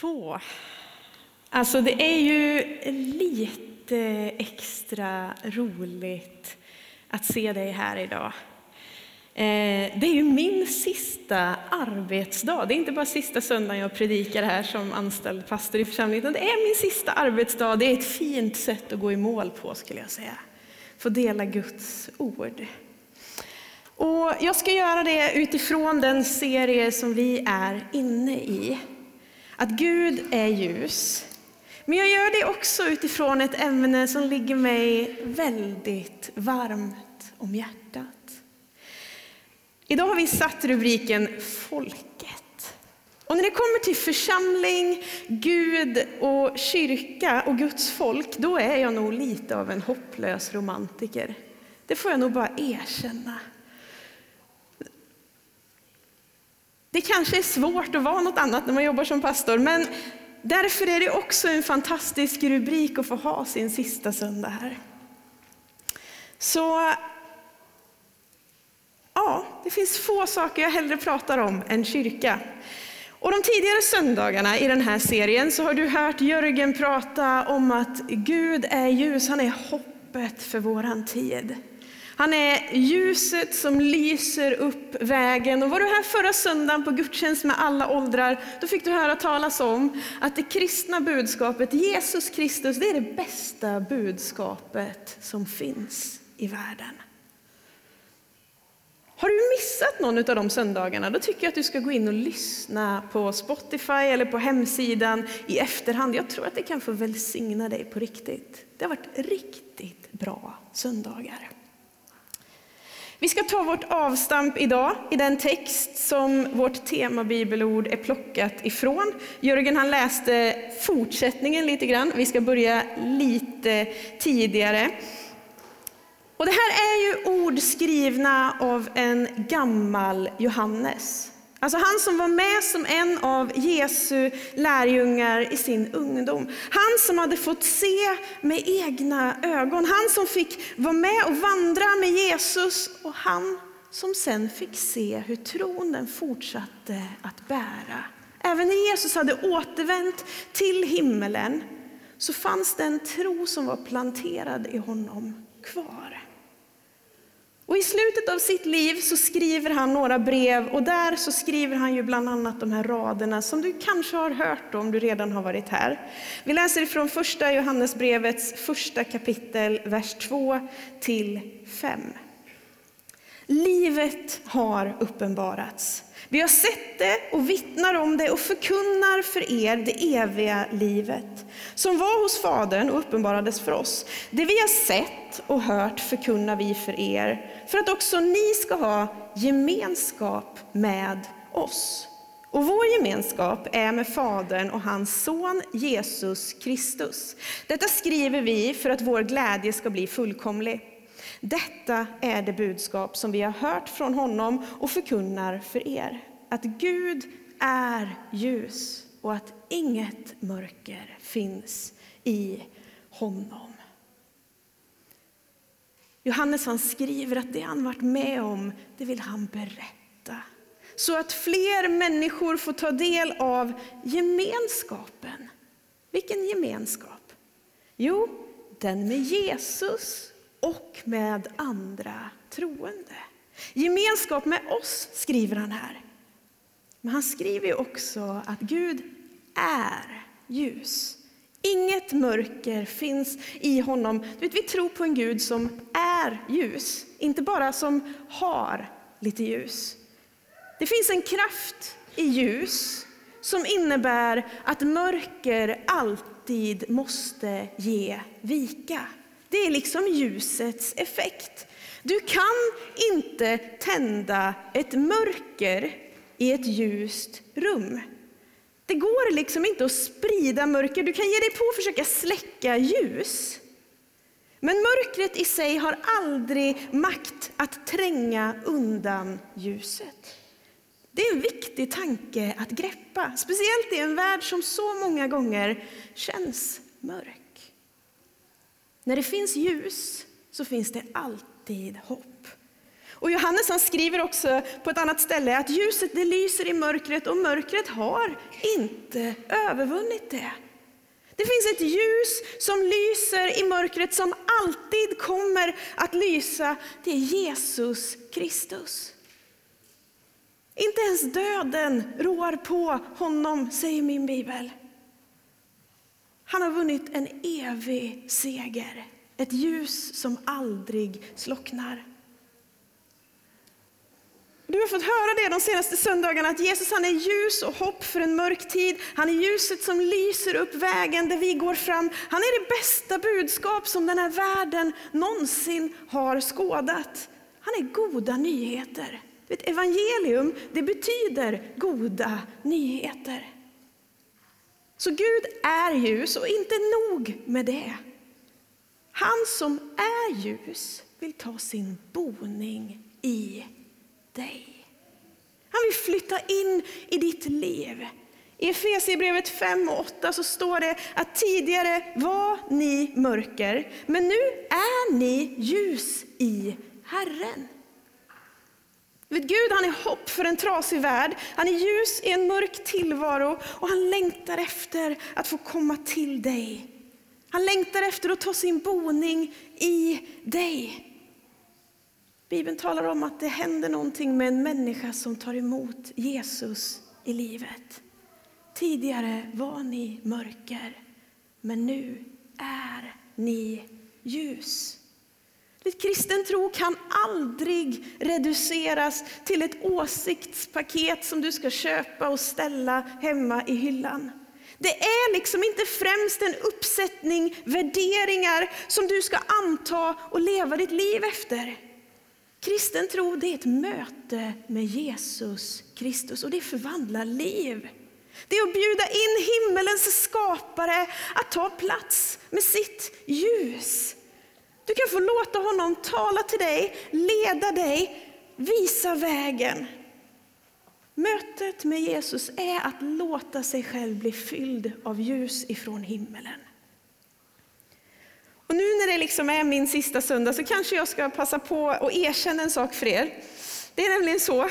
Så. Alltså det är ju lite extra roligt att se dig här idag. Eh, det är ju min sista arbetsdag. Det är inte bara sista söndagen jag predikar här som anställd pastor i församlingen, utan det är min sista arbetsdag. Det är ett fint sätt att gå i mål på skulle jag säga. Få dela Guds ord. Och jag ska göra det utifrån den serie som vi är inne i. Att Gud är ljus. Men jag gör det också utifrån ett ämne som ligger mig väldigt varmt om hjärtat. Idag har vi satt rubriken Folket. Och när det kommer till församling, Gud och kyrka och Guds folk, då är jag nog lite av en hopplös romantiker. Det får jag nog bara erkänna. Det kanske är svårt att vara något annat när man jobbar som pastor, men därför är det också en fantastisk rubrik att få ha sin sista söndag här. Så ja, det finns få saker jag hellre pratar om än kyrka. Och de tidigare söndagarna i den här serien så har du hört Jörgen prata om att Gud är ljus, han är hoppet för våran tid. Han är ljuset som lyser upp vägen. Och var du här förra söndagen på gudstjänst med alla åldrar, då fick du höra talas om att det kristna budskapet, Jesus Kristus, det är det bästa budskapet som finns i världen. Har du missat någon av de söndagarna, då tycker jag att du ska gå in och lyssna på Spotify eller på hemsidan i efterhand. Jag tror att det kan få välsigna dig på riktigt. Det har varit riktigt bra söndagar. Vi ska ta vårt avstamp idag i den text som vårt temabibelord är plockat ifrån. Jörgen han läste fortsättningen lite grann. Vi ska börja lite tidigare. Och det här är ju ord skrivna av en gammal Johannes. Alltså han som var med som en av Jesu lärjungar i sin ungdom. Han som hade fått se med egna ögon. Han som fick vara med och vandra med Jesus. Och han som sen fick se hur tronen fortsatte att bära. Även när Jesus hade återvänt till himmelen så fanns den tro som var planterad i honom kvar. Och I slutet av sitt liv så skriver han några brev och där så skriver han ju bland annat de här raderna som du kanske har hört om du redan har varit här. Vi läser ifrån första Johannesbrevets första kapitel, vers 2 till 5. Livet har uppenbarats. Vi har sett det och vittnar om det och förkunnar för er det eviga livet som var hos Fadern och uppenbarades för oss. Det vi har sett och hört förkunnar vi för er för att också ni ska ha gemenskap med oss. Och vår gemenskap är med Fadern och hans son Jesus Kristus. Detta skriver vi för att vår glädje ska bli fullkomlig. Detta är det budskap som vi har hört från honom och förkunnar för er. Att Gud är ljus och att inget mörker finns i honom. Johannes han skriver att det han varit med om, det vill han berätta. Så att fler människor får ta del av gemenskapen. Vilken gemenskap? Jo, den med Jesus och med andra troende. Gemenskap med oss skriver han här. Men han skriver också att Gud är ljus. Inget mörker finns i honom. Du vet, vi tror på en Gud som är ljus, inte bara som har lite ljus. Det finns en kraft i ljus som innebär att mörker alltid måste ge vika. Det är liksom ljusets effekt. Du kan inte tända ett mörker i ett ljust rum. Det går liksom inte att sprida mörker. Du kan ge dig på att försöka släcka ljus. Men mörkret i sig har aldrig makt att tränga undan ljuset. Det är en viktig tanke att greppa, speciellt i en värld som så många gånger känns mörk. När det finns ljus så finns det alltid hopp. Och Johannes han skriver också på ett annat ställe att ljuset det lyser i mörkret och mörkret har inte övervunnit det. Det finns ett ljus som lyser i mörkret som alltid kommer att lysa. Det är Jesus Kristus. Inte ens döden rår på honom, säger min bibel. Han har vunnit en evig seger, ett ljus som aldrig slocknar. Du har fått höra det de senaste söndagarna, att Jesus han är ljus och hopp för en mörk tid. Han är ljuset som lyser upp vägen där vi går fram. Han är det bästa budskap som den här världen någonsin har skådat. Han är goda nyheter. Ett evangelium, det betyder goda nyheter. Så Gud är ljus och inte nog med det. Han som är ljus vill ta sin boning i dig. Han vill flytta in i ditt liv. I Efesierbrevet 5 och 8 så står det att tidigare var ni mörker, men nu är ni ljus i Herren. Gud han är hopp för en trasig värld, han är ljus i en mörk tillvaro och han längtar efter att få komma till dig. Han längtar efter att ta sin boning i dig. Bibeln talar om att det händer någonting med en människa som tar emot Jesus i livet. Tidigare var ni mörker, men nu är ni ljus. Kristen tro kan aldrig reduceras till ett åsiktspaket som du ska köpa och ställa hemma i hyllan. Det är liksom inte främst en uppsättning värderingar som du ska anta och leva ditt liv efter. Kristen tro det är ett möte med Jesus Kristus och det förvandlar liv. Det är att bjuda in himmelens skapare att ta plats med sitt ljus. Du kan få låta honom tala till dig, leda dig, visa vägen. Mötet med Jesus är att låta sig själv bli fylld av ljus ifrån himmelen. Och nu när det liksom är min sista söndag så kanske jag ska passa på att erkänna en sak för er. Det är nämligen så,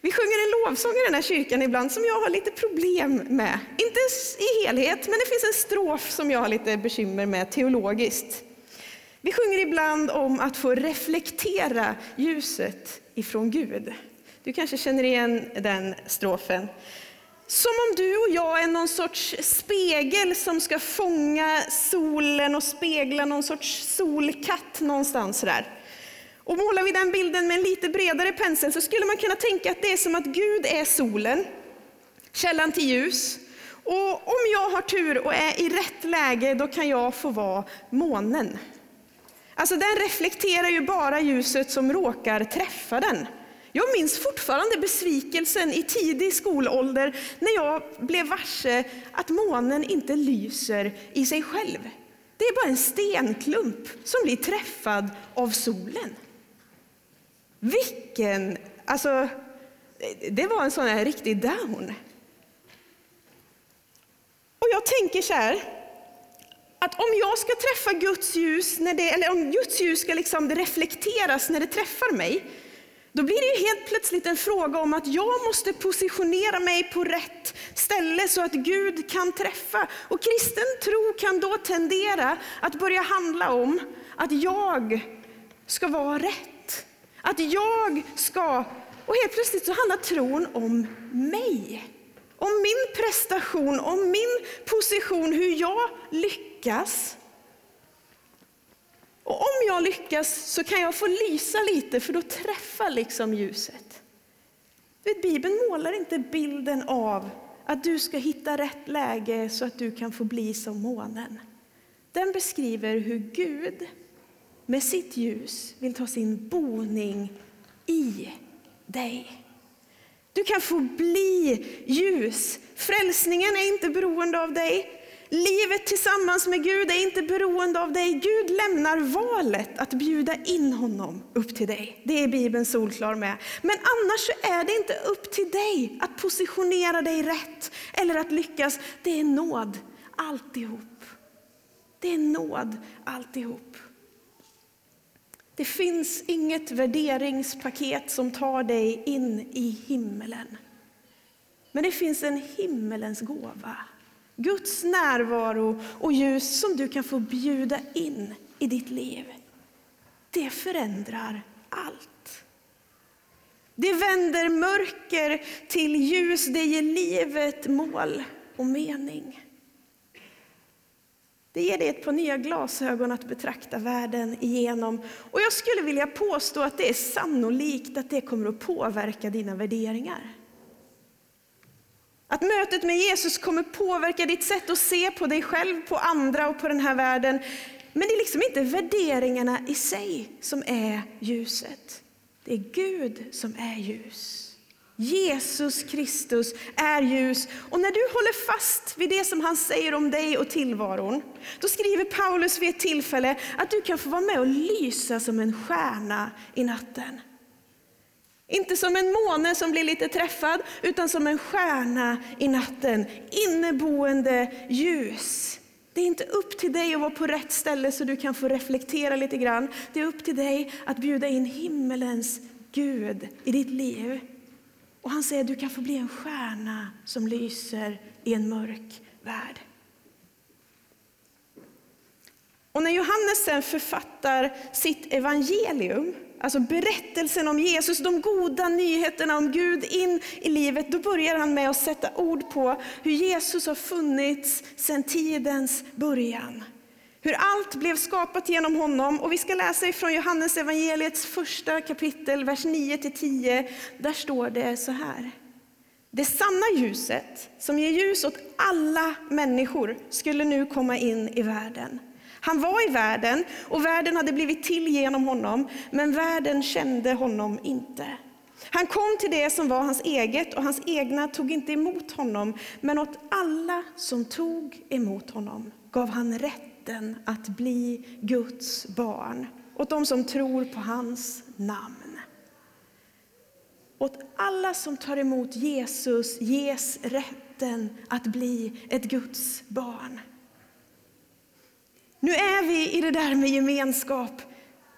vi sjunger en lovsång i den här kyrkan ibland som jag har lite problem med. Inte i helhet, men det finns en strof som jag har lite bekymmer med teologiskt. Vi sjunger ibland om att få reflektera ljuset ifrån Gud. Du kanske känner igen den strofen. Som om du och jag är någon sorts spegel som ska fånga solen och spegla någon sorts solkatt någonstans där. Och målar vi den bilden med en lite bredare pensel så skulle man kunna tänka att det är som att Gud är solen, källan till ljus. Och om jag har tur och är i rätt läge, då kan jag få vara månen. Alltså den reflekterar ju bara ljuset som råkar träffa den. Jag minns fortfarande besvikelsen i tidig skolålder när jag blev varse att månen inte lyser i sig själv. Det är bara en stenklump som blir träffad av solen. Vilken, alltså, det var en sån här riktig down. Och jag tänker så här, att om jag ska träffa Guds ljus, när det, eller om Guds ljus ska liksom reflekteras när det träffar mig, då blir det ju helt plötsligt en fråga om att jag måste positionera mig på rätt ställe så att Gud kan träffa. Och kristen tro kan då tendera att börja handla om att jag ska vara rätt. Att jag ska, och helt plötsligt så handlar tron om mig. Om min prestation, om min position, hur jag lyckas. Och om jag lyckas så kan jag få lysa lite för då träffar liksom ljuset. Vet, Bibeln målar inte bilden av att du ska hitta rätt läge så att du kan få bli som månen. Den beskriver hur Gud med sitt ljus vill ta sin boning i dig. Du kan få bli ljus. Frälsningen är inte beroende av dig. Livet tillsammans med Gud är inte beroende av dig. Gud lämnar valet att bjuda in honom upp till dig. Det är Bibeln solklar med. Men annars är det inte upp till dig att positionera dig rätt eller att lyckas. Det är nåd alltihop. Det är nåd alltihop. Det finns inget värderingspaket som tar dig in i himmelen. Men det finns en himmelens gåva, Guds närvaro och ljus som du kan få bjuda in i ditt liv. Det förändrar allt. Det vänder mörker till ljus, det ger livet mål och mening. Det ger dig ett par nya glasögon att betrakta världen igenom. Och jag skulle vilja påstå att det är sannolikt att det kommer att påverka dina värderingar. Att mötet med Jesus kommer påverka ditt sätt att se på dig själv, på andra och på den här världen. Men det är liksom inte värderingarna i sig som är ljuset. Det är Gud som är ljus. Jesus Kristus är ljus. Och när du håller fast vid det som han säger om dig och tillvaron, då skriver Paulus vid ett tillfälle att du kan få vara med och lysa som en stjärna i natten. Inte som en måne som blir lite träffad, utan som en stjärna i natten. Inneboende ljus. Det är inte upp till dig att vara på rätt ställe så du kan få reflektera lite grann. Det är upp till dig att bjuda in himmelens Gud i ditt liv. Och han säger att du kan få bli en stjärna som lyser i en mörk värld. Och när Johannes sen författar sitt evangelium, alltså berättelsen om Jesus, de goda nyheterna om Gud in i livet, då börjar han med att sätta ord på hur Jesus har funnits sedan tidens början. Hur allt blev skapat genom honom. Och vi ska läsa ifrån Johannes evangeliets första kapitel, vers 9-10. Där står det så här. Det sanna ljuset som ger ljus åt alla människor skulle nu komma in i världen. Han var i världen och världen hade blivit till genom honom, men världen kände honom inte. Han kom till det som var hans eget och hans egna tog inte emot honom, men åt alla som tog emot honom gav han rätt rätten att bli Guds barn, åt de som tror på hans namn. Åt alla som tar emot Jesus ges rätten att bli ett Guds barn. Nu är vi i det där med gemenskap.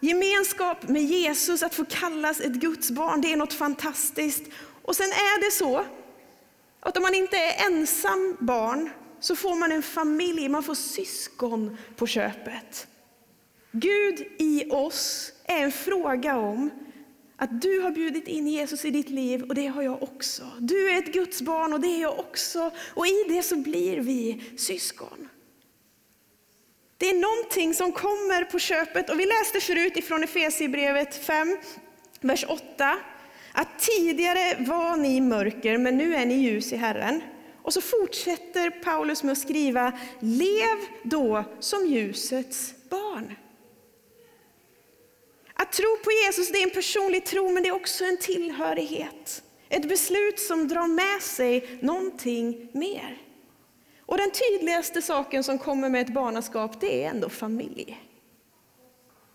Gemenskap med Jesus, att få kallas ett Guds barn, det är något fantastiskt. Och sen är det så att om man inte är ensam barn så får man en familj, man får syskon på köpet. Gud i oss är en fråga om att du har bjudit in Jesus i ditt liv och det har jag också. Du är ett Guds barn och det är jag också. Och i det så blir vi syskon. Det är någonting som kommer på köpet och vi läste förut ifrån Efesierbrevet 5, vers 8. Att tidigare var ni mörker men nu är ni ljus i Herren. Och så fortsätter Paulus med att skriva, lev då som ljusets barn. Att tro på Jesus det är en personlig tro, men det är också en tillhörighet. Ett beslut som drar med sig någonting mer. Och den tydligaste saken som kommer med ett barnaskap, det är ändå familj.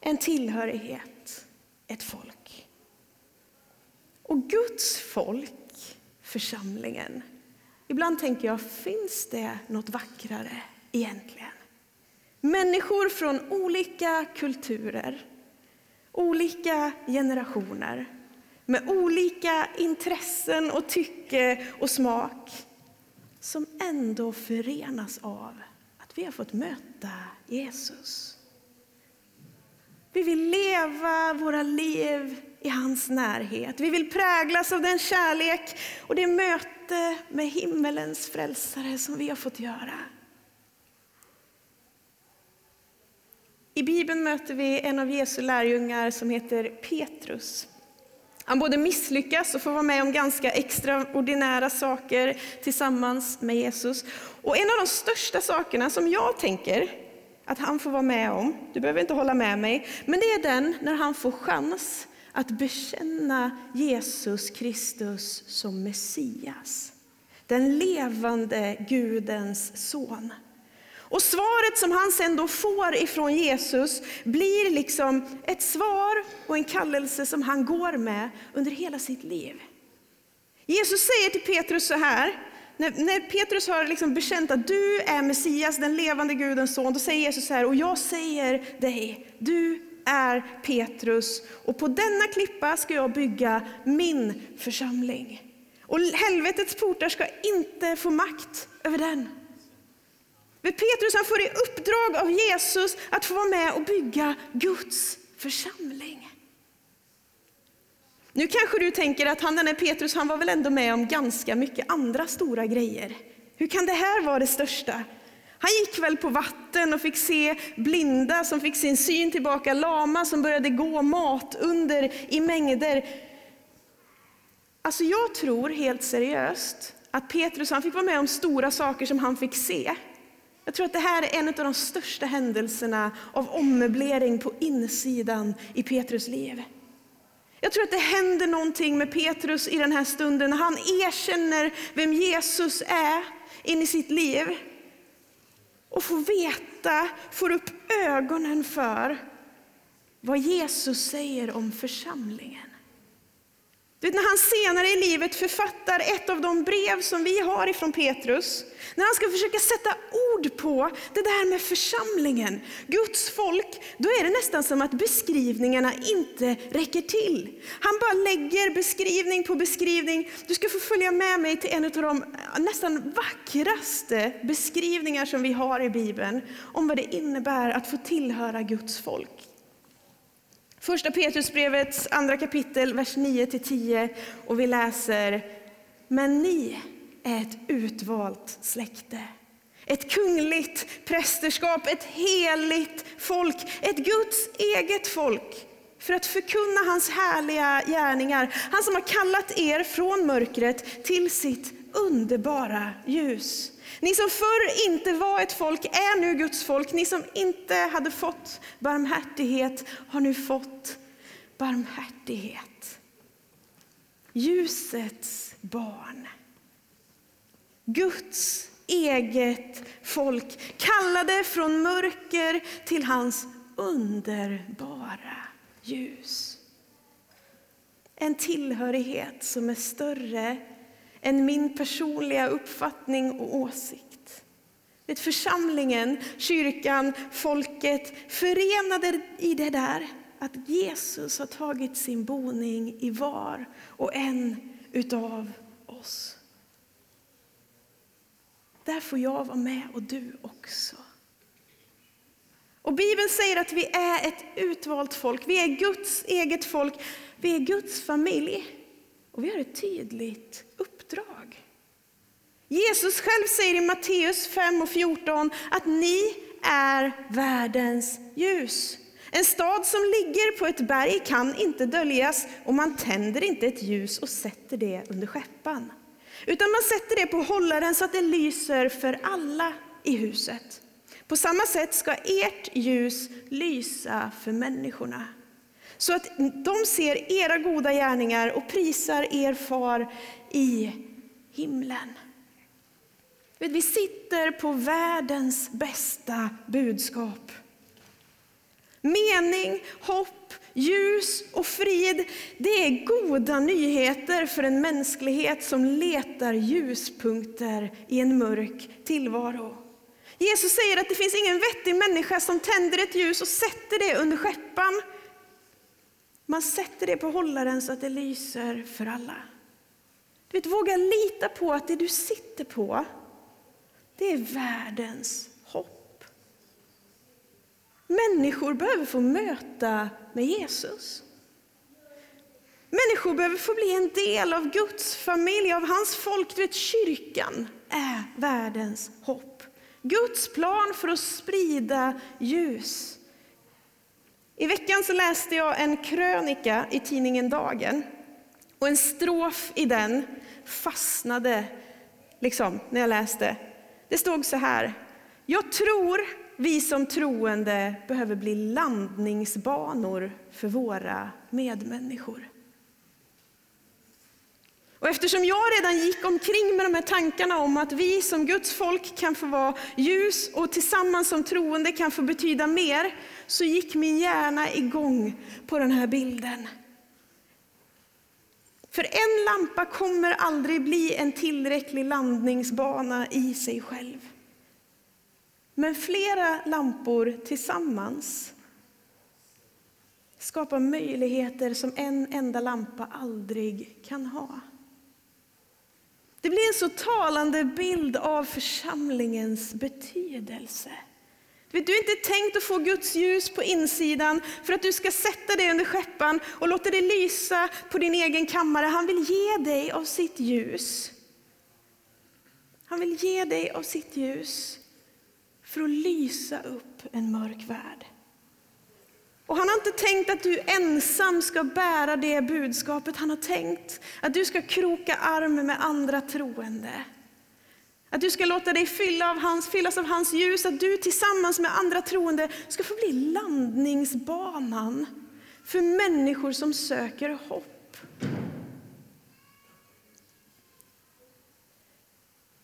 En tillhörighet, ett folk. Och Guds folk, församlingen, ibland tänker jag, finns det något vackrare egentligen? Människor från olika kulturer, olika generationer, med olika intressen och tycke och smak som ändå förenas av att vi har fått möta Jesus. Vi vill leva våra liv i hans närhet. Vi vill präglas av den kärlek och det möte med himmelens frälsare som vi har fått göra. I Bibeln möter vi en av Jesu lärjungar som heter Petrus. Han både misslyckas och får vara med om ganska extraordinära saker tillsammans med Jesus. Och en av de största sakerna som jag tänker att han får vara med om, du behöver inte hålla med mig, men det är den när han får chans att bekänna Jesus Kristus som Messias. Den levande Gudens son. Och svaret som han sen då får ifrån Jesus blir liksom ett svar och en kallelse som han går med under hela sitt liv. Jesus säger till Petrus så här, när, när Petrus har liksom bekänt att du är Messias, den levande Gudens son, då säger Jesus så här, och jag säger dig, du är Petrus och på denna klippa ska jag bygga min församling. Och helvetets portar ska inte få makt över den. Men Petrus han får i uppdrag av Jesus att få vara med och bygga Guds församling. Nu kanske du tänker att han den här Petrus han var väl ändå med om ganska mycket andra stora grejer. Hur kan det här vara det största? Han gick väl på vatten och fick se blinda som fick sin syn tillbaka, lama som började gå, mat under i mängder. Alltså jag tror helt seriöst att Petrus han fick vara med om stora saker som han fick se. Jag tror att det här är en av de största händelserna av ommöblering på insidan i Petrus liv. Jag tror att det händer någonting med Petrus i den här stunden när han erkänner vem Jesus är in i sitt liv och får veta, får upp ögonen för vad Jesus säger om församlingen. Du när han senare i livet författar ett av de brev som vi har ifrån Petrus, när han ska försöka sätta ord på det där med församlingen, Guds folk, då är det nästan som att beskrivningarna inte räcker till. Han bara lägger beskrivning på beskrivning. Du ska få följa med mig till en av de nästan vackraste beskrivningar som vi har i Bibeln om vad det innebär att få tillhöra Guds folk. Första Petrusbrevets andra kapitel, vers 9-10 och vi läser Men ni är ett utvalt släkte, ett kungligt prästerskap, ett heligt folk, ett Guds eget folk för att förkunna hans härliga gärningar. Han som har kallat er från mörkret till sitt underbara ljus. Ni som förr inte var ett folk är nu Guds folk. Ni som inte hade fått barmhärtighet har nu fått barmhärtighet. Ljusets barn. Guds eget folk, kallade från mörker till hans underbara ljus. En tillhörighet som är större än min personliga uppfattning och åsikt. Vet, församlingen, kyrkan, folket förenade i det där att Jesus har tagit sin boning i var och en utav oss. Där får jag vara med och du också. Och Bibeln säger att vi är ett utvalt folk, vi är Guds eget folk, vi är Guds familj. Och vi har ett tydligt uppdrag. Jesus själv säger i Matteus 5 och 14 att ni är världens ljus. En stad som ligger på ett berg kan inte döljas och man tänder inte ett ljus och sätter det under skeppan. Utan man sätter det på hållaren så att det lyser för alla i huset. På samma sätt ska ert ljus lysa för människorna så att de ser era goda gärningar och prisar er far i himlen. Vi sitter på världens bästa budskap. Mening, hopp, ljus och frid, det är goda nyheter för en mänsklighet som letar ljuspunkter i en mörk tillvaro. Jesus säger att det finns ingen vettig människa som tänder ett ljus och sätter det under skeppan man sätter det på hållaren så att det lyser för alla. Du vet, våga lita på att det du sitter på, det är världens hopp. Människor behöver få möta med Jesus. Människor behöver få bli en del av Guds familj, av hans folk. Du vet, kyrkan är världens hopp. Guds plan för att sprida ljus. I veckan så läste jag en krönika i tidningen Dagen. Och en strof i den fastnade liksom, när jag läste. Det stod så här. Jag tror vi som troende behöver bli landningsbanor för våra medmänniskor. Och eftersom jag redan gick omkring med de här tankarna om att vi som Guds folk kan få vara ljus och tillsammans som troende kan få betyda mer, så gick min hjärna igång på den här bilden. För en lampa kommer aldrig bli en tillräcklig landningsbana i sig själv. Men flera lampor tillsammans skapar möjligheter som en enda lampa aldrig kan ha. Det blir en så talande bild av församlingens betydelse. Du är inte tänkt att få Guds ljus på insidan för att du ska sätta dig under skeppan och låta det lysa på din egen kammare. Han vill ge dig av sitt ljus. Han vill ge dig av sitt ljus för att lysa upp en mörk värld. Och han har inte tänkt att du ensam ska bära det budskapet. Han har tänkt att du ska kroka arm med andra troende. Att du ska låta dig fylla av hans, fyllas av hans ljus, att du tillsammans med andra troende ska få bli landningsbanan för människor som söker hopp.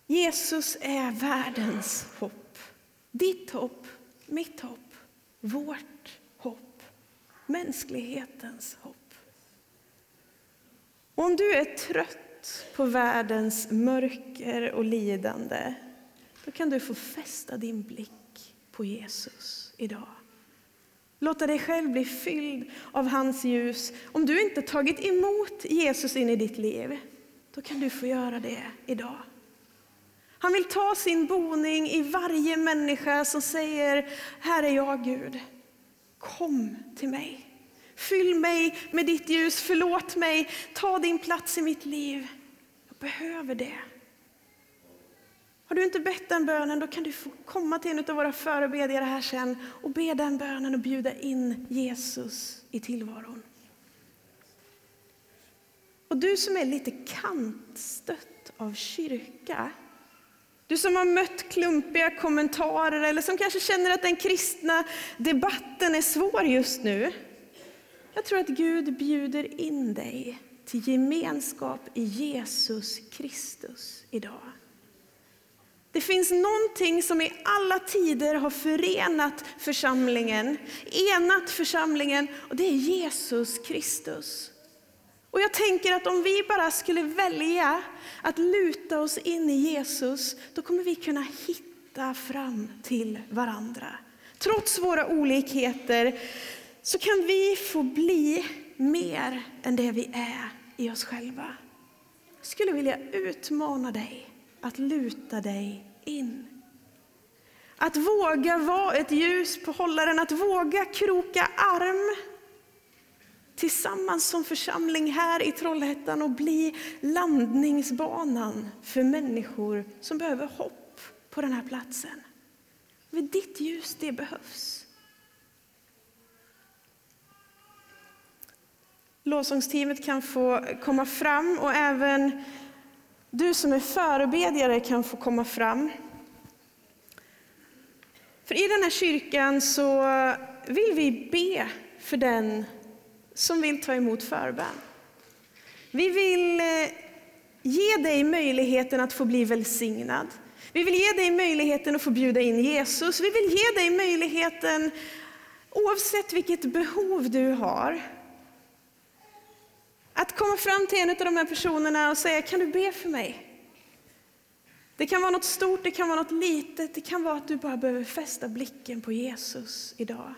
Jesus är världens hopp. Ditt hopp, mitt hopp, vårt hopp. Mänsklighetens hopp. Och om du är trött på världens mörker och lidande, då kan du få fästa din blick på Jesus idag. Låta dig själv bli fylld av hans ljus. Om du inte tagit emot Jesus in i ditt liv, då kan du få göra det idag. Han vill ta sin boning i varje människa som säger, här är jag Gud, kom till mig. Fyll mig med ditt ljus, förlåt mig, ta din plats i mitt liv. Jag behöver det. Har du inte bett den bönen, då kan du få komma till en av våra förebedjare här sen och be den bönen och bjuda in Jesus i tillvaron. Och du som är lite kantstött av kyrka, du som har mött klumpiga kommentarer eller som kanske känner att den kristna debatten är svår just nu. Jag tror att Gud bjuder in dig till gemenskap i Jesus Kristus idag. Det finns någonting som i alla tider har förenat församlingen, enat församlingen, och det är Jesus Kristus. Och jag tänker att om vi bara skulle välja att luta oss in i Jesus, då kommer vi kunna hitta fram till varandra. Trots våra olikheter så kan vi få bli mer än det vi är i oss själva. Jag skulle vilja utmana dig att luta dig in. Att våga vara ett ljus på hållaren, att våga kroka arm tillsammans som församling här i Trollhättan och bli landningsbanan för människor som behöver hopp på den här platsen. Med ditt ljus, det behövs. Lovsångsteamet kan få komma fram och även du som är förebedjare kan få komma fram. För i den här kyrkan så vill vi be för den som vill ta emot förbön. Vi vill eh, ge dig möjligheten att få bli välsignad. Vi vill ge dig möjligheten att få bjuda in Jesus. Vi vill ge dig möjligheten, oavsett vilket behov du har, att komma fram till en av de här personerna och säga, kan du be för mig? Det kan vara något stort, det kan vara något litet, det kan vara att du bara behöver fästa blicken på Jesus idag.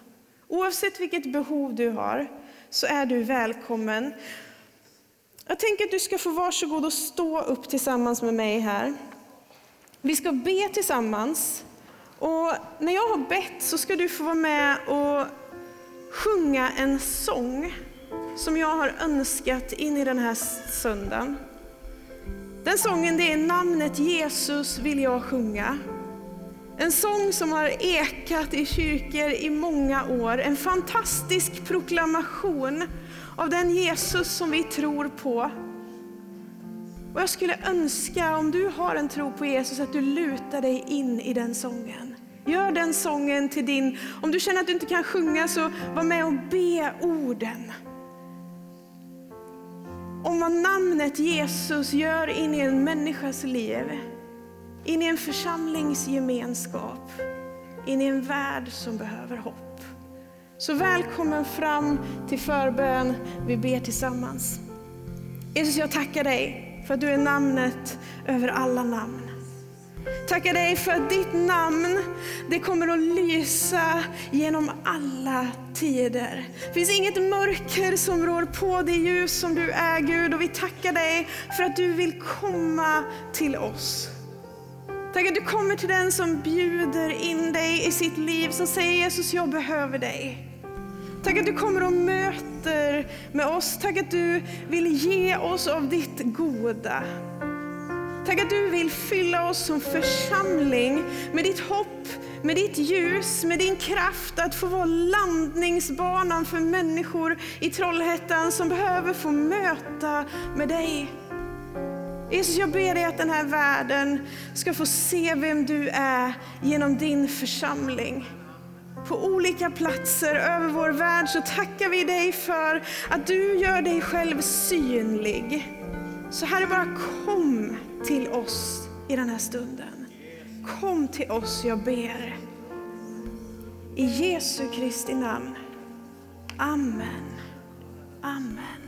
Oavsett vilket behov du har så är du välkommen. Jag tänker att du ska få varsågod och stå upp tillsammans med mig här. Vi ska be tillsammans. Och när jag har bett så ska du få vara med och sjunga en sång som jag har önskat in i den här söndagen. Den sången det är namnet Jesus vill jag sjunga. En sång som har ekat i kyrkor i många år. En fantastisk proklamation av den Jesus som vi tror på. Och Jag skulle önska, om du har en tro på Jesus, att du lutar dig in i den sången. Gör den sången till din. Om du känner att du inte kan sjunga, så var med och be orden om vad namnet Jesus gör in i en människas liv, in i en församlingsgemenskap, in i en värld som behöver hopp. Så välkommen fram till förbön. Vi ber tillsammans. Jesus, jag tackar dig för att du är namnet över alla namn. Tackar dig för att ditt namn det kommer att lysa genom alla tider. Det finns inget mörker som rår på det ljus som du är Gud och vi tackar dig för att du vill komma till oss. Tack att du kommer till den som bjuder in dig i sitt liv, som säger Jesus, jag behöver dig. Tack att du kommer och möter med oss. Tack att du vill ge oss av ditt goda. Tack att du vill fylla oss som församling med ditt hopp, med ditt ljus, med din kraft att få vara landningsbanan för människor i Trollhättan som behöver få möta med dig. Jesus, jag ber dig att den här världen ska få se vem du är genom din församling. På olika platser över vår värld så tackar vi dig för att du gör dig själv synlig. Så Herre, bara kom till oss i den här stunden. Kom till oss, jag ber. I Jesu Kristi namn. Amen. Amen.